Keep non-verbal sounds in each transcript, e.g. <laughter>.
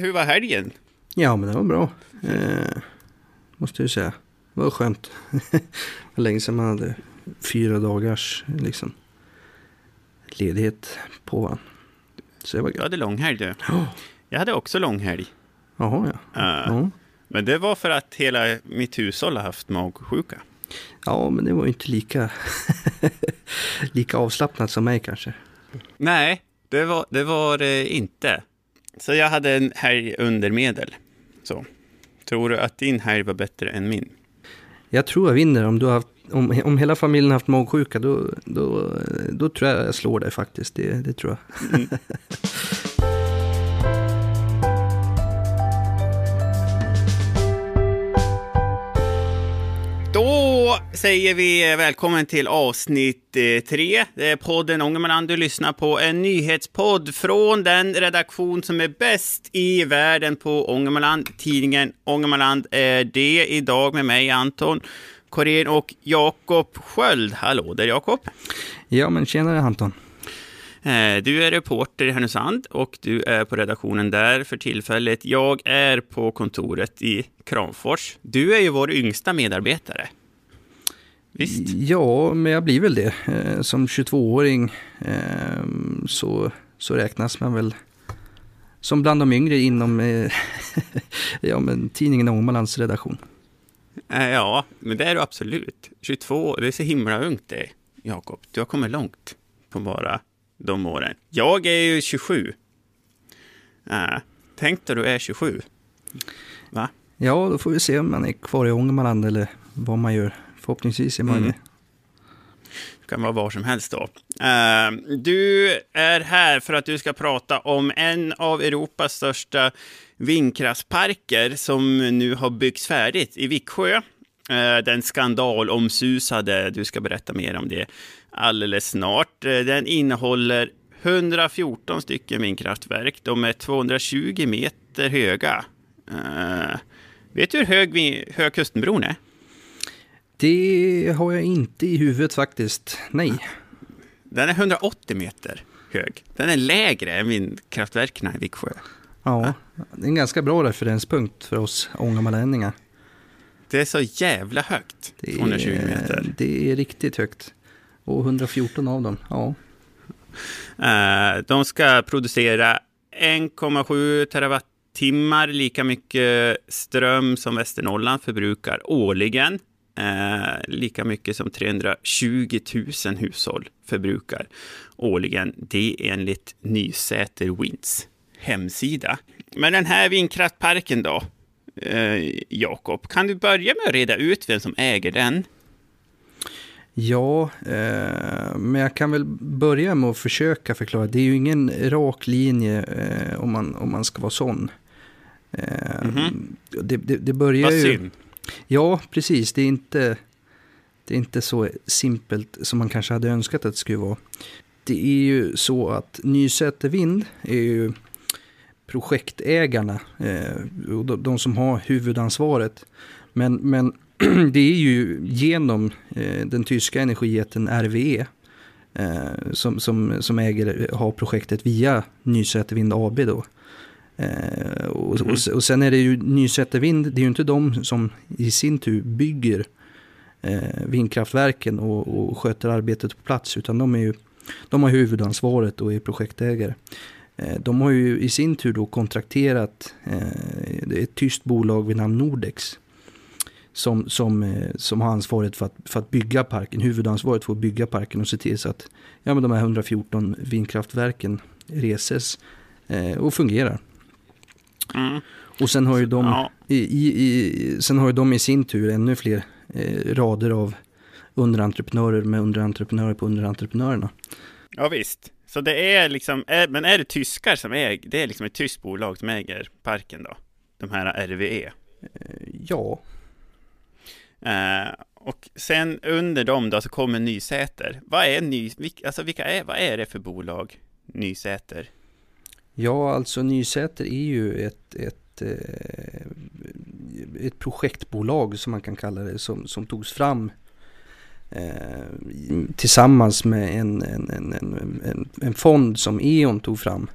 Hur var helgen? Ja, men det var bra. Eh, måste jag säga. Det var skönt. <laughs> det var länge sedan man hade fyra dagars liksom, ledighet på varandra. Så det var Du gött. hade långhelg du. Ja. Jag hade också långhelg. Jaha, ja. Uh. Men det var för att hela mitt hushåll har haft magsjuka. Ja, men det var ju inte lika, <laughs> lika avslappnat som mig kanske. Nej, det var det var det inte. Så jag hade en helg under medel. Så. Tror du att din helg var bättre än min? Jag tror jag vinner om du har haft, om, om hela familjen har haft magsjuka, då, då, då tror jag jag slår dig faktiskt. Det, det tror jag. Mm. <laughs> Då säger vi välkommen till avsnitt eh, tre. Det är podden Ångermanland du lyssnar på. En nyhetspodd från den redaktion som är bäst i världen på Ångermanland. Tidningen Ångermanland är det idag med mig, Anton Korén och Jakob Sköld. Hallå där Jakob. Ja, men tjenare Anton. Eh, Du är reporter i Härnösand och du är på redaktionen där för tillfället. Jag är på kontoret i Kramfors. Du är ju vår yngsta medarbetare. Visst? Ja, men jag blir väl det. Eh, Som 22-åring eh, så, så räknas man väl som bland de yngre inom eh, <laughs> ja, men tidningen Ångermanlands redaktion. Ja, men det är du absolut. 22, det är så himla ungt det, Jakob. Du har kommit långt på bara de åren. Jag är ju 27. Äh, tänk dig du är 27. Va? Ja, då får vi se om man är kvar i Ångermanland eller vad man gör. Förhoppningsvis är man Mm. det. kan vara var som helst då. Eh, du är här för att du ska prata om en av Europas största vindkraftsparker som nu har byggts färdigt i Viksjö. Eh, den skandalomsusade, du ska berätta mer om det alldeles snart. Eh, den innehåller 114 stycken vindkraftverk. De är 220 meter höga. Vet du hur hög, hög Kustenbron är? Det har jag inte i huvudet faktiskt. Nej. Den är 180 meter hög. Den är lägre än vindkraftverken i Viksjö. Ja, det är en ganska bra referenspunkt för oss ångermanlänningar. Det är så jävla högt. Det 220 meter. det är riktigt högt. Och 114 av dem, ja. Eh, de ska producera 1,7 terawattimmar, lika mycket ström som Västernorrland förbrukar årligen. Eh, lika mycket som 320 000 hushåll förbrukar årligen. Det är enligt Nysäter Winds hemsida. Men den här vindkraftparken då, eh, Jakob, kan du börja med att reda ut vem som äger den? Ja, eh, men jag kan väl börja med att försöka förklara. Det är ju ingen rak linje eh, om, man, om man ska vara sån. Eh, Mhm. det, det, det börjar Vad ju... synd. Ja, precis. Det är, inte, det är inte så simpelt som man kanske hade önskat att det skulle vara. Det är ju så att Nysäter Vind är ju projektägarna, eh, och de, de som har huvudansvaret. Men, men <clears throat> det är ju genom eh, den tyska energijätten RWE eh, som, som, som äger, har projektet via Nysäter Vind AB då. Eh, och, Mm. och, och sen är det ju Nysäter Vind, det är ju inte de som i sin tur bygger eh, vindkraftverken och, och sköter arbetet på plats, utan de, är ju, de har huvudansvaret och är projektägare. Eh, de har ju i sin tur då kontrakterat eh, ett tyskt bolag vid namn Nordex som, som, eh, som har ansvaret för att, för att bygga parken, huvudansvaret för att bygga parken och se till så att ja, men de här 114 vindkraftverken reses eh, och fungerar. Mm. Och sen har ju de, Ja. i, i, i, sen har ju de i sin tur ännu fler eh, rader av underentreprenörer med underentreprenörer på underentreprenörerna. Ja, visst. Så det är liksom, är, men är det tyskar som äger, det är liksom ett tyskt bolag som äger parken då? De här RWE. Eh, ja, Eh, och sen under dem då så kommer Nysäter. Vad är Ny, vilka, alltså vilka är, vad är det för bolag? Nysäter? Ja alltså Nysäter är ju ett, ett, eh, ett projektbolag som man kan kalla det som, som togs fram eh, tillsammans med en, en, en, en, en, en fond som E.ON tog fram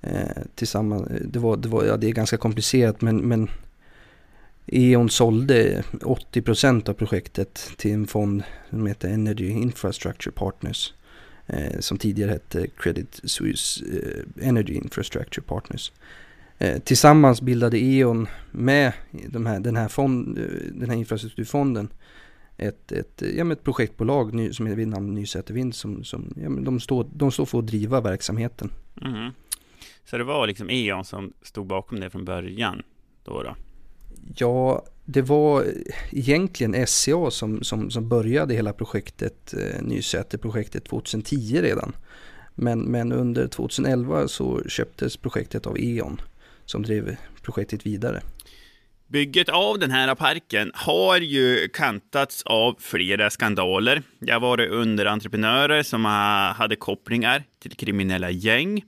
eh, tillsammans, det, var, det, var, ja, det är ganska komplicerat men, men E.ON sålde 80% av projektet till en fond som heter Energy Infrastructure Partners. Eh, som tidigare hette Credit Suisse eh, Energy Infrastructure Partners. Eh, tillsammans bildade E.ON med de här, den, här fond, den här infrastrukturfonden ett, ett, ja, ett projektbolag som är vid namn Nysäter som, som ja, de, står, de står för att driva verksamheten. Mm. Så det var liksom E.ON som stod bakom det från början? Då, då? Ja, det var egentligen SCA som, som, som började hela projektet, eh, Nysäter-projektet 2010 redan. Men, men under 2011 så köptes projektet av E.ON som drev projektet vidare. Bygget av den här parken har ju kantats av flera skandaler. Det har varit underentreprenörer som hade kopplingar till kriminella gäng.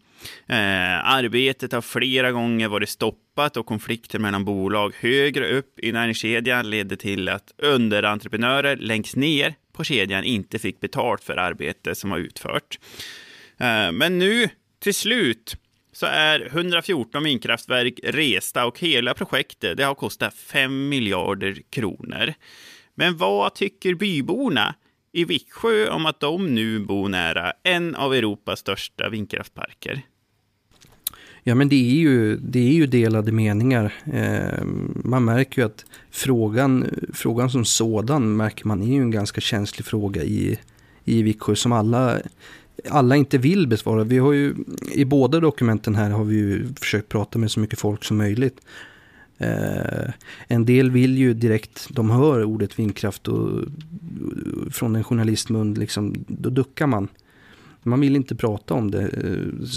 Eh, arbetet har flera gånger varit stoppat och konflikter mellan bolag högre upp i näringskedjan ledde till att underentreprenörer längst ner på kedjan inte fick betalt för arbete som var utfört. Eh, men nu till slut så är 114 vindkraftverk resta och hela projektet det har kostat 5 miljarder kronor. Men vad tycker byborna i Viksjö om att de nu bor nära en av Europas största vindkraftparker? Ja men det är ju, det är ju delade meningar. Eh, man märker ju att frågan, frågan som sådan märker man är ju en ganska känslig fråga i, i Viksjö som alla alla inte vill besvara. Vi har ju, I båda dokumenten här har vi ju försökt prata med så mycket folk som möjligt. Eh, en del vill ju direkt, de hör ordet vindkraft och från en journalistmun, liksom, då duckar man. Man vill inte prata om det. Eh,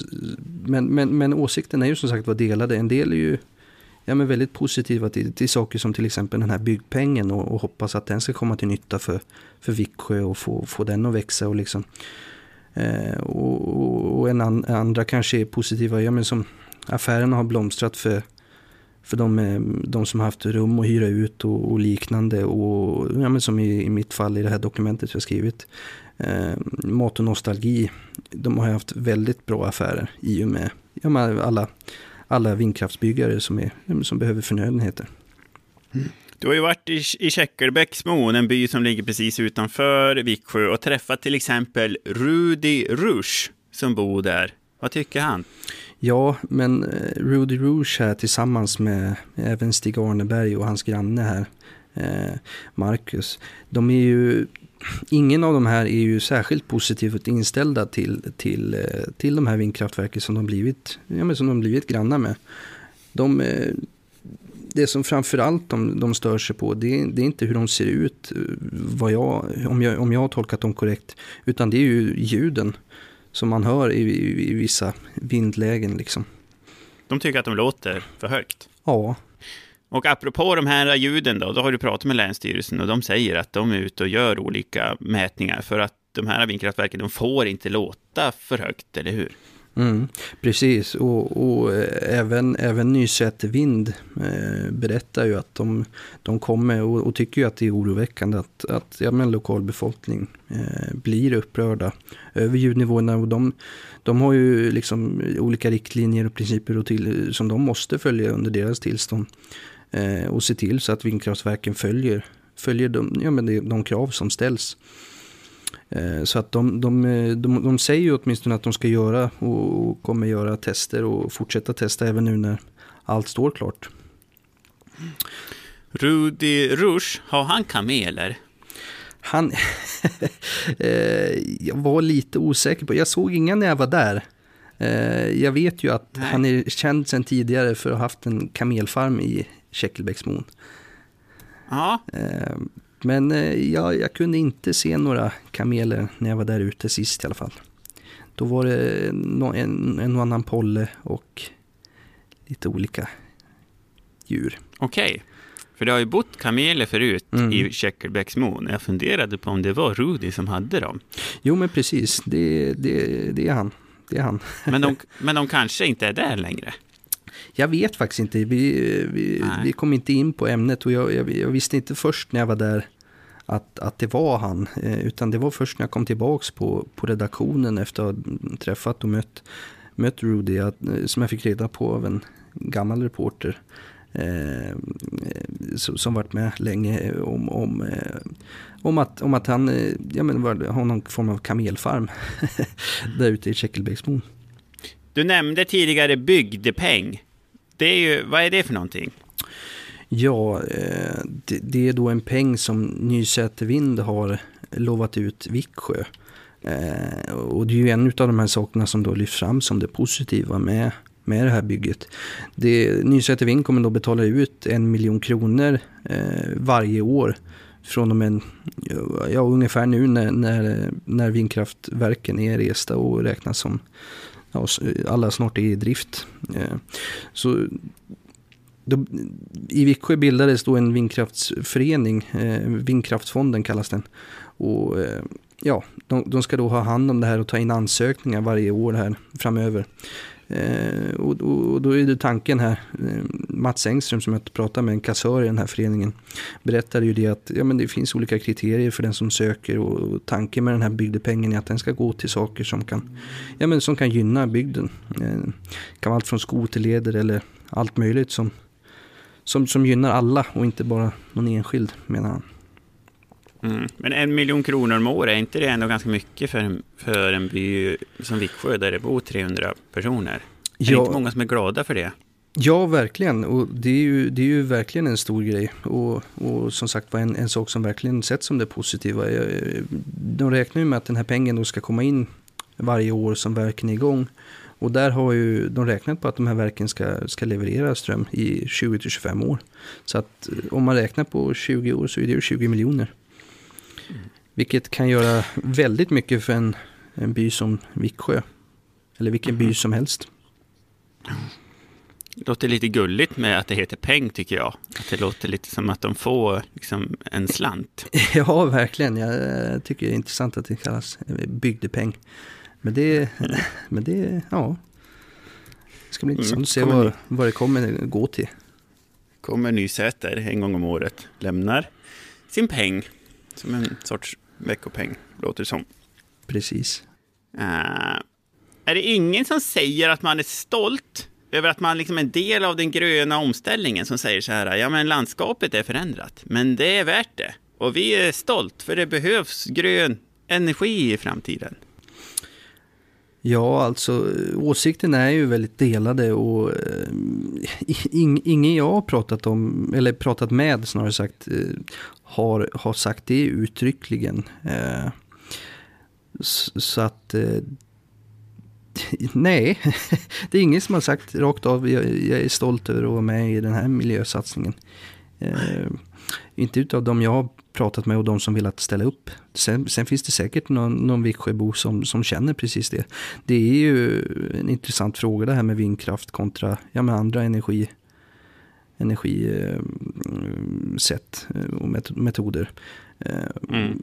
men, men, men åsikten är ju som sagt var delade. En del är ju ja, men väldigt positiva till, till saker som till exempel den här byggpengen och, och hoppas att den ska komma till nytta för, för Viksjö och få, få den att växa. Och liksom, Eh, och, och, och, en an, andra kanske är positiva, ja men som affärerna har blomstrat för, för de, eh, de som har haft rum att hyra ut och, och liknande. Och ja, men som i, i, mitt fall i det här dokumentet jag skrivit. Eh, mat och nostalgi, de har haft väldigt bra affärer i och med ja, alla, alla vindkraftsbyggare som, är, som behöver förnödenheter. Mm. Du har ju varit i, i Käckelbäcksmon, en by som ligger precis utanför Viksjö och träffat till exempel Rudi Rush som bor där. Vad tycker han? Ja, men eh, Rudi Rudy Rouge här tillsammans med även Stig Arneberg och hans granne här, eh, Marcus. De är ju, ingen av de här är ju särskilt positivt inställda till, till, eh, till de här vindkraftverken som de blivit, ja, men som de blivit grannar med. De, det som framförallt de, de stör sig på, det, det, är inte hur de ser ut, vad jag, om, jag, om jag har tolkat dem korrekt, utan det är ju ljuden som man hör i, i, i vissa vindlägen. Liksom. De tycker att de låter för högt? Ja. Och apropå de här ljuden då, då har du pratat med Länsstyrelsen och de säger att de är ute och gör olika mätningar för att de här vindkraftverken, de får inte låta för högt, eller hur? Mm, precis, och, och eh, även, även, Nysäter vind eh, berättar ju att de, de kommer och, och, tycker ju att det är oroväckande att, att ja, men lokalbefolkning eh, blir upprörda över ljudnivåerna. Och de, de har ju liksom olika riktlinjer och principer och till, som de måste följa under deras tillstånd. Eh, och se till så att vindkraftverken följer, följer de, ja, men de, de krav som ställs. Eh, så att de, de, de, de säger ju åtminstone att de ska göra och kommer göra tester och fortsätta testa även nu när allt står klart. Rudi Rush, har han kameler? Han... <laughs> Eh, jag var lite osäker på, jag såg inga när jag var där. Eh, jag vet ju att Nej. han är känd sedan tidigare för att ha haft en kamelfarm i Käckelbäcksmon. Ja. Men eh, ja, jag kunde inte se några kameler när jag var där ute sist i alla fall. Då var det en, en annan polle och lite olika djur. Okej. Okay. För det har ju bott kameler förut mm. i Käckelbäcksmon. Jag funderade på om det var Rudi som hade dem. Jo, men precis. Det, det, det är han. Det är han. Men de, <laughs> men de kanske inte är där längre? Jag vet faktiskt inte. Vi, vi, vi kom inte in på ämnet och jag, jag, jag, visste inte först när jag var där att, att det var han. Eh, utan det var först när jag kom tillbaka på, på redaktionen efter att ha träffat och mött, mött Rudy, att, eh, som jag fick reda på av en gammal reporter eh, som varit med länge om, om, eh, om, att, om att han eh, ja, men, har någon form av kamelfarm <laughs> där ute i Tjeckelbäcksbon. Du nämnde tidigare bygdepeng. Det är ju, vad är det för någonting? Ja, eh, det, är då en peng som Nysätervind har lovat ut Viksjö. Eh, och det är ju en av de här sakerna som då lyfts fram som det positiva med, med det här bygget. Det, Nysätervind kommer då betala ut en miljon kronor eh, varje år från och med ja, ungefär nu när, när, när vindkraftverken är resta och räknas som ja, alla snart är i drift. Eh, så då, I Viksjö bildades då en vindkraftsförening, eh, Vindkraftfonden kallas den. Och, eh, ja, de, de, ska då ha hand om det här och ta in ansökningar varje år här framöver. Eh, och, och, och, då är det tanken här, eh, Mats Engström som jag pratade med, en kassör i den här föreningen, berättade ju det att ja, men det finns olika kriterier för den som söker och, och tanken med den här bygdepengen är att den ska gå till saker som kan, ja, men som kan gynna bygden. Eh, det kan vara allt från skoterleder eller allt möjligt som som, som gynnar alla och inte bara någon enskild, menar han. Mm. Men en miljon kronor om året, är inte det ändå ganska mycket för en, för en by som Viksjö, där det bor 300 personer? Är ja. det inte många som är glada för det? Ja, verkligen. Och det är ju, det är ju verkligen en stor grej. Och, och som sagt var en, en sak som verkligen sätts som det positiva. De räknar ju med att den här pengen då ska komma in varje år som verken är igång. Och där har ju de räknat på att de här verken ska, ska leverera ström i 20-25 år. Så att om man räknar på 20 år så är det ju 20 miljoner. Vilket kan göra väldigt mycket för en, en by som Viksjö. Eller vilken by som helst. Det låter lite gulligt med att det heter peng tycker jag. Att det låter lite som att de får liksom, en slant. <laughs> ja, verkligen. Jag tycker det är intressant att det kallas bygdepeng. Men det, <laughs> men det ja. Det ska bli intressant mm, att se vad, vad det kommer gå till. Kommer Nysäter en gång om året, lämnar sin peng som en sorts veckopeng, låter det som. Precis. Uh, är det ingen som säger att man är stolt över att man liksom är en del av den gröna omställningen som säger så här, ja men landskapet är förändrat, men det är värt det. Och vi är stolt, för det behövs grön energi i framtiden. Ja, alltså åsikten är ju väldigt delade och eh, in, ingen jag har pratat om, eller pratat med snarare sagt, eh, har, har sagt det uttryckligen. Eh, så, att eh, <laughs> nej, det är ingen som har sagt rakt av, jag, jag, är stolt över att vara med i den här miljösatsningen. Inte utav de jag har pratat med och de som velat ställa upp. Sen, sen finns det säkert någon, någon Viksjöbo som, som känner precis det. Det är ju en intressant fråga det här med vindkraft kontra ja, med andra energi energisätt eh, och metoder. Eh, mm.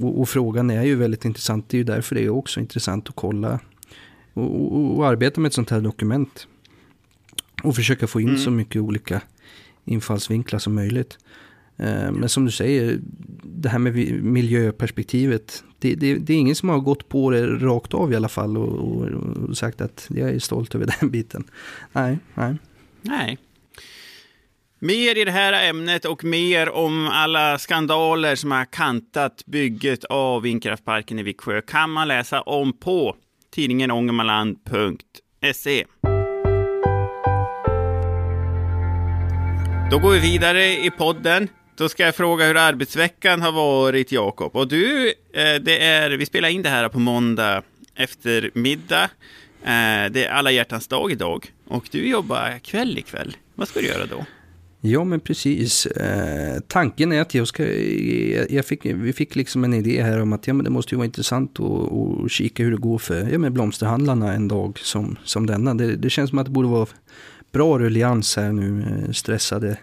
Och, och, frågan är ju väldigt intressant. Det är ju därför det är också intressant att kolla och, och, och arbeta med ett sånt här dokument. Och försöka få in mm. så mycket olika infallsvinklar som möjligt. Eh, men som du säger, det här med miljöperspektivet. Det, det, det, är ingen som har gått på det rakt av i alla fall och, och, och, sagt att jag är stolt över <laughs> den biten. Nej, nej. Nej. Mer i det här ämnet och mer om alla skandaler som har kantat bygget av vindkraftparken i Viksjö kan man läsa om på tidningen ångermanland.se. Då går vi vidare i podden. Då ska jag fråga hur arbetsveckan har varit, Jakob. Och du, eh, det är, vi spelar in det här på måndag eftermiddag. Eh, det är alla hjärtans dag idag. Och du jobbar kväll ikväll. Vad ska du göra då? Ja, men precis. Eh, tanken är att jag ska... Eh, jag fick, vi fick liksom en idé här om att ja, men det måste ju vara intressant att, att kika hur det går för ja, men blomsterhandlarna en dag som, som denna. Det, det känns som att det borde vara bra ruljans här nu. Stressade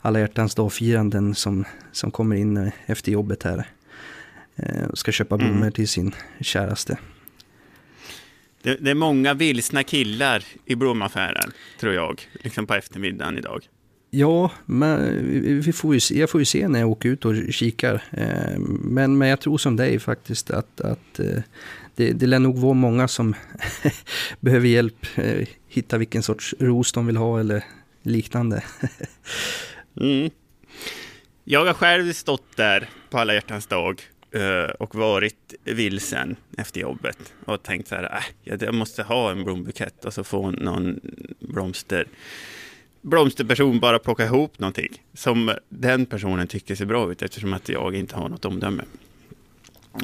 alla hjärtans dag-firanden som, som kommer in efter jobbet här. Eh, och ska köpa blommor mm. till sin käraste. Det, det, är många vilsna killar i blomaffären, tror jag, liksom på eftermiddagen idag. Ja, men vi får ju se, jag får ju se när jag åker ut och kikar. Eh, men, men jag tror som dig faktiskt att, att eh, det, det lär nog vara många som <laughs> behöver hjälp. Hitta vilken sorts ros de vill ha eller liknande. <laughs> mm. Jag har själv stått där på alla hjärtans dag eh, och varit vilsen efter jobbet och tänkt så här, äh, jag måste ha en blombukett och så få någon blomster blomsterperson bara plocka ihop någonting som den personen tycker ser bra ut eftersom att jag inte har något omdöme.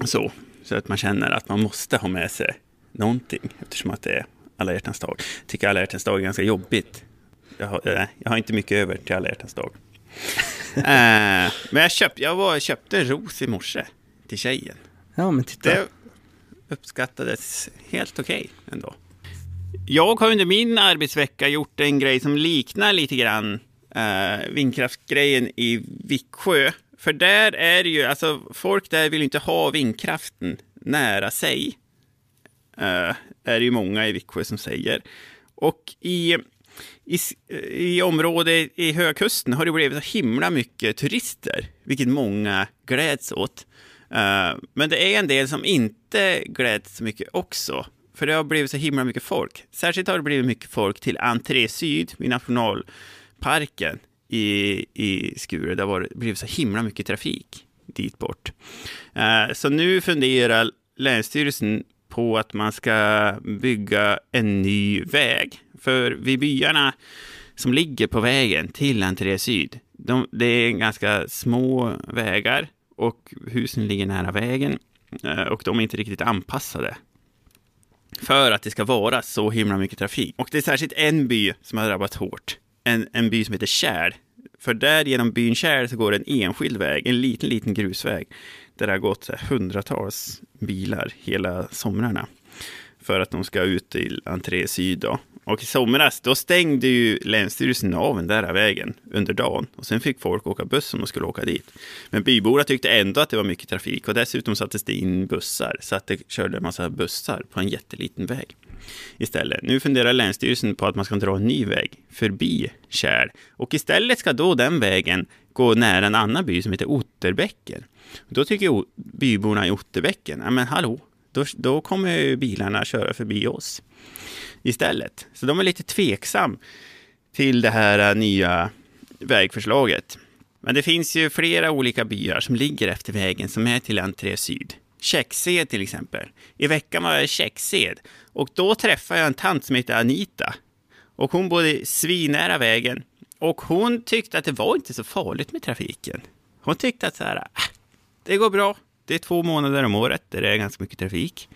Så, så att man känner att man måste ha med sig någonting eftersom att det är alla hjärtans dag. Jag tycker alla hjärtans dag är ganska jobbigt. Jag har, äh, jag har inte mycket över till alla hjärtans dag. äh, <laughs> men jag, köpt, jag var, köpte en ros i morse till tjejen. Ja, men titta. Det uppskattades helt okej okay ändå. Jag har under min arbetsvecka gjort en grej som liknar lite grann eh, vindkraftsgrejen i Viksjö. För där är det ju, alltså folk där vill inte ha vindkraften nära sig. Eh, är det ju många i Viksjö som säger. Och i, i, i området i Högkusten har det blivit så himla mycket turister, vilket många gläds åt. Uh, men det är en del som inte gläds så mycket också. För det har blivit så himla mycket folk. Särskilt har det blivit mycket folk till Entré Syd vid nationalparken i, i Skure. Det har blivit så himla mycket trafik dit bort. Uh, så nu funderar Länsstyrelsen på att man ska bygga en ny väg. För vid byarna som ligger på vägen till Entré Syd, de, det är ganska små vägar och husen ligger nära vägen eh, och de är inte riktigt anpassade för att det ska vara så himla mycket trafik. Och det är särskilt en by som har drabbats hårt. En, en by som heter Kärl. För där genom byn Kärl så går en enskild väg, en liten, liten grusväg. Där det har gått hundratals bilar hela somrarna. För att de ska ut till entré syd då. Och i somras, då stängde ju Länsstyrelsen av den där vägen under dagen. Och sen fick folk åka buss om de skulle åka dit. Men byborna tyckte ändå att det var mycket trafik. Och dessutom sattes det in bussar. Så att det körde en massa bussar på en jätteliten väg. Istället. Nu funderar Länsstyrelsen på att man ska dra en ny väg förbi Kärl. Och istället ska då den vägen gå nära en annan by som heter Otterbäcken. Då tycker byborna i Otterbäcken, ja men hallå, då, då kommer bilarna köra förbi oss istället. Så de är lite tveksam till det här äh, nya vägförslaget. Men det finns ju flera olika byar som ligger efter vägen som är till entré syd. Käcksed till exempel. I veckan var jag i Käcksed och då träffade jag en tant som heter Anita. Och hon bodde svinnära vägen och hon tyckte att det var inte så farligt med trafiken. Hon tyckte att så här, ah, det går bra. Det är två månader om året där det är ganska mycket trafik.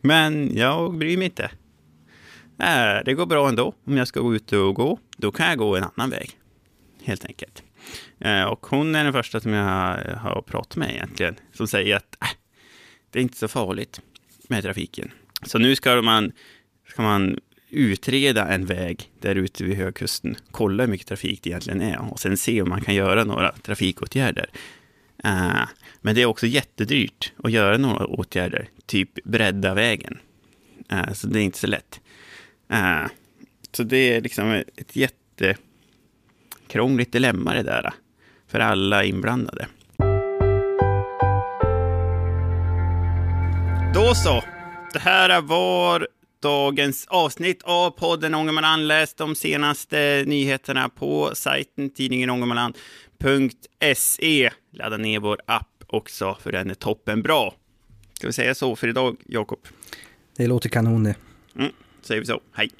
Men jag bryr mig inte. Eh, det går bra ändå. Om jag ska gå ut och gå, då kan jag gå en annan väg. Helt enkelt. Eh, och hon är den första som jag har pratat med egentligen. Som säger att äh, det är inte så farligt med trafiken. Så nu ska man, ska man utreda en väg där ute vid högkusten. Kolla hur mycket trafik det egentligen är och sen se om man kan göra några trafikåtgärder. Uh, men det är också jättedyrt att göra några åtgärder, typ bredda vägen. Uh, så det är inte så lätt. Uh, så det är liksom ett jättekrångligt dilemma det där, för alla inblandade. Då så. Det här var dagens avsnitt av podden Ångermanland. Läs de senaste nyheterna på sajten tidningen ångermanland.se. Ladda ner vår app också, för den är toppen bra. Ska vi säga så för idag, Jakob? Det låter kanon det. Mm, säger vi så. Hej!